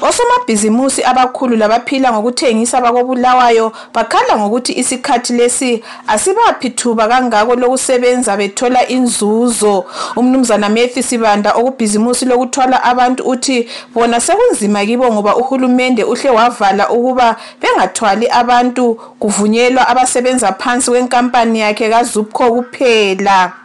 osomabhizimusi abakhulu labaphila ngokuthengisa bakobulawayo bakhala ngokuthi isikhathi lesi asibaphi thuba kangako lokusebenza bethola inzuzo. Umnumzana Matthew Sibanda okubhizimusi lokuthwala abantu uthi bona sekunzima kibo ngoba uhulumende uhle wavala ukuba bengathwali abantu kuvunyelwa abasebenza phansi kwenkampani yakhe kaZupco kuphela.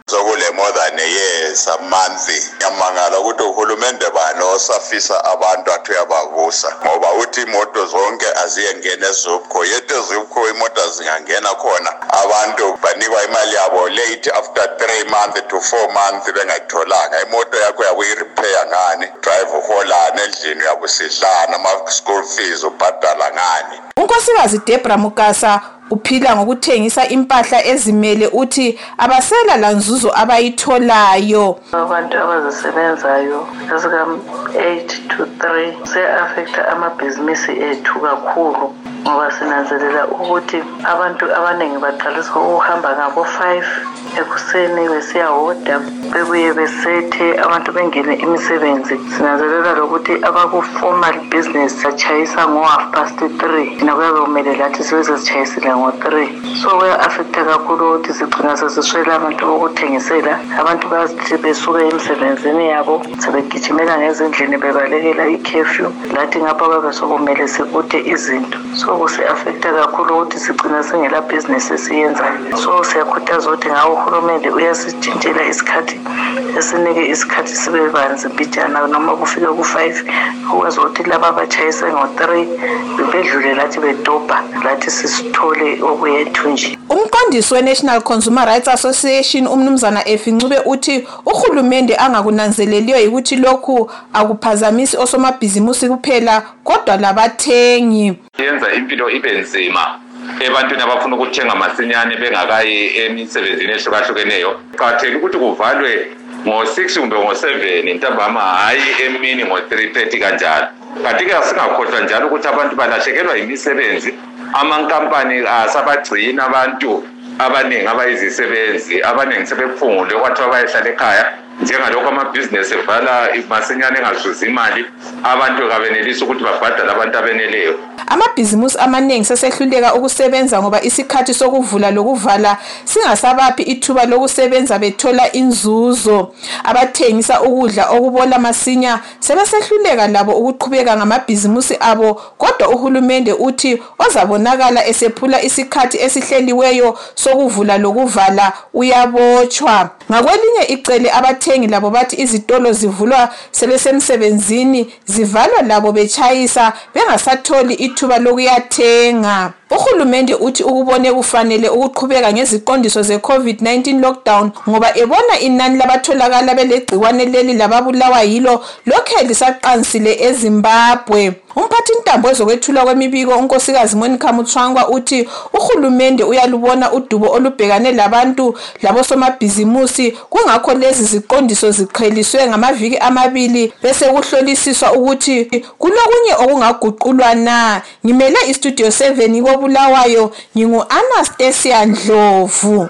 Year ngiyamangala ukuthi uhulumende bani osafisa abantu athi uyabavusa ngoba uthi imoto zonke aziyengena ezupco yethu ezupco imoto zingangena khona. Abantu banikwa imali yabo late after three months to four months bengayitholanga. Imoto yakho yabuyirepair ngani? Drive uholana endlini uyabusidlana ama-school fees ubhadala ngani? Unkosikazi debra mugasa uphila ngokuthengisa impahla ezimele uthi abasela lanzuzo abayitholayo. Abantu abazisebenzayo ezika-8 to 3 se-afektha amabhizinisi ethu kakhulu. Ngoba sinanzelela ukuthi abantu abaningi baqalisa ukuhamba ngabo-5 ekuseni besiyahoda bebuye besethe abantu bengene imisebenzi. Sinanzelela lokuthi abaku-formal business batshayisa ngo-half past 3 thina kuyabe kumele lathi sibe sitshayisile ngo-3 so kuya-afektha kakhulu ukuthi sigcina sesiswele abantu bokuthengisela. Abantu bathi besuka emsebenzini yabo sebegijimela ngezindlini bebalekela ikhefyu lathi ngapha babe sokumele sikude izinto. So kusi-afektha kakhulu ukuthi sigcina singela bhizinesi esiyenzayo. So siyakhuthaza ukuthi ngawo uhulumende uyasitshintshela isikhathi esinike isikhathi sibe banzi mbijana noma kufike ku-five ukwazi ukuthi laba abatshayise ngo-three bedlule lathi bedobha lathi sisithole okuyethu nje. Umqondisi we-national consumer rights association umnumzana efincube uthi uhulumende angakunanzeleliyo yikuthi lokhu akuphazamisi osomabhizimusi kuphela kodwa labathengi. Yenza impilo ibe nzima. Ebantwini abafuna ukuthenga masinyane bengakayi emisebenzini ehlukahlukeneyo qakathekile ukuthi kuvalwe ngo-six kumbe ngo-seven ntambama hhayi emini ngo-three thirty kanjalo. Kanti-ke singakhohlwa njalo ukuthi abantu balahlekelwa yimisebenzi. Amankampani asabagcina abantu abaningi abayizisebenzi abaningi sebephungule kwathiwa bayehlala ekhaya. Njengalokhu amabhizinesi evala masinyane engazuzi imali abantu kabenelisi ukuthi babhadale abantu abeneleyo. Amabhizimusi amaningi sesehluleka ukusebenza ngoba isikhathi sokuvula lokuvala singasabaphi ithuba lokusebenza bethola inzuzo. Abathengisa ukudla okubola masinya sebesehluleka labo ukuqhubeka ngamabhizimusi abo kodwa uhulumende uthi ozabonakala esephula isikhathi esihleliweyo sokuvula lokuvala uyabotshwa. Ngakwelinye icele abathengi labo bathi izitolo zivulwa sebesemsebenzini zivalwa labo betshayisa bengasatholi ithuba lokuyathenga. Uhulumende uthi ukubone kufanele ukuqhubeka ngeziqondiso ze-covid-19 lockdown ngoba ebona inani labatholakala belegciwane leli lababulawa yilo lokhe lisaqansile ezimbabwe. Umphathi ntambo wezokwethulwa kwemibiko unkosikazi monica mutswangwa uthi uhulumende uyalubona udubo olubhekane labantu labosomabhizimusi kungakho lezi ziqondiso ziqheliswe ngamaviki amabili bese kuhlolisiswa ukuthi kulokunye okungaguqulwa na. Ngimele istudio 7 kobulawayo ngingu-anastasia ndlovu